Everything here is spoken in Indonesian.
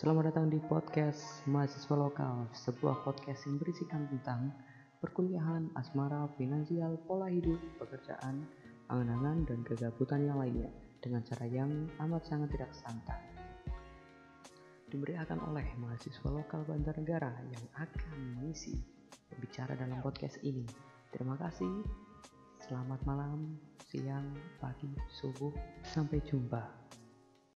Selamat datang di podcast Mahasiswa Lokal, sebuah podcast yang berisikan tentang perkuliahan, asmara, finansial, pola hidup, pekerjaan, angan-angan, dan kegabutan yang lainnya dengan cara yang amat sangat tidak santai. Diberiakan oleh mahasiswa lokal Banjarnegara yang akan mengisi berbicara dalam podcast ini. Terima kasih. Selamat malam, siang, pagi, subuh. Sampai jumpa.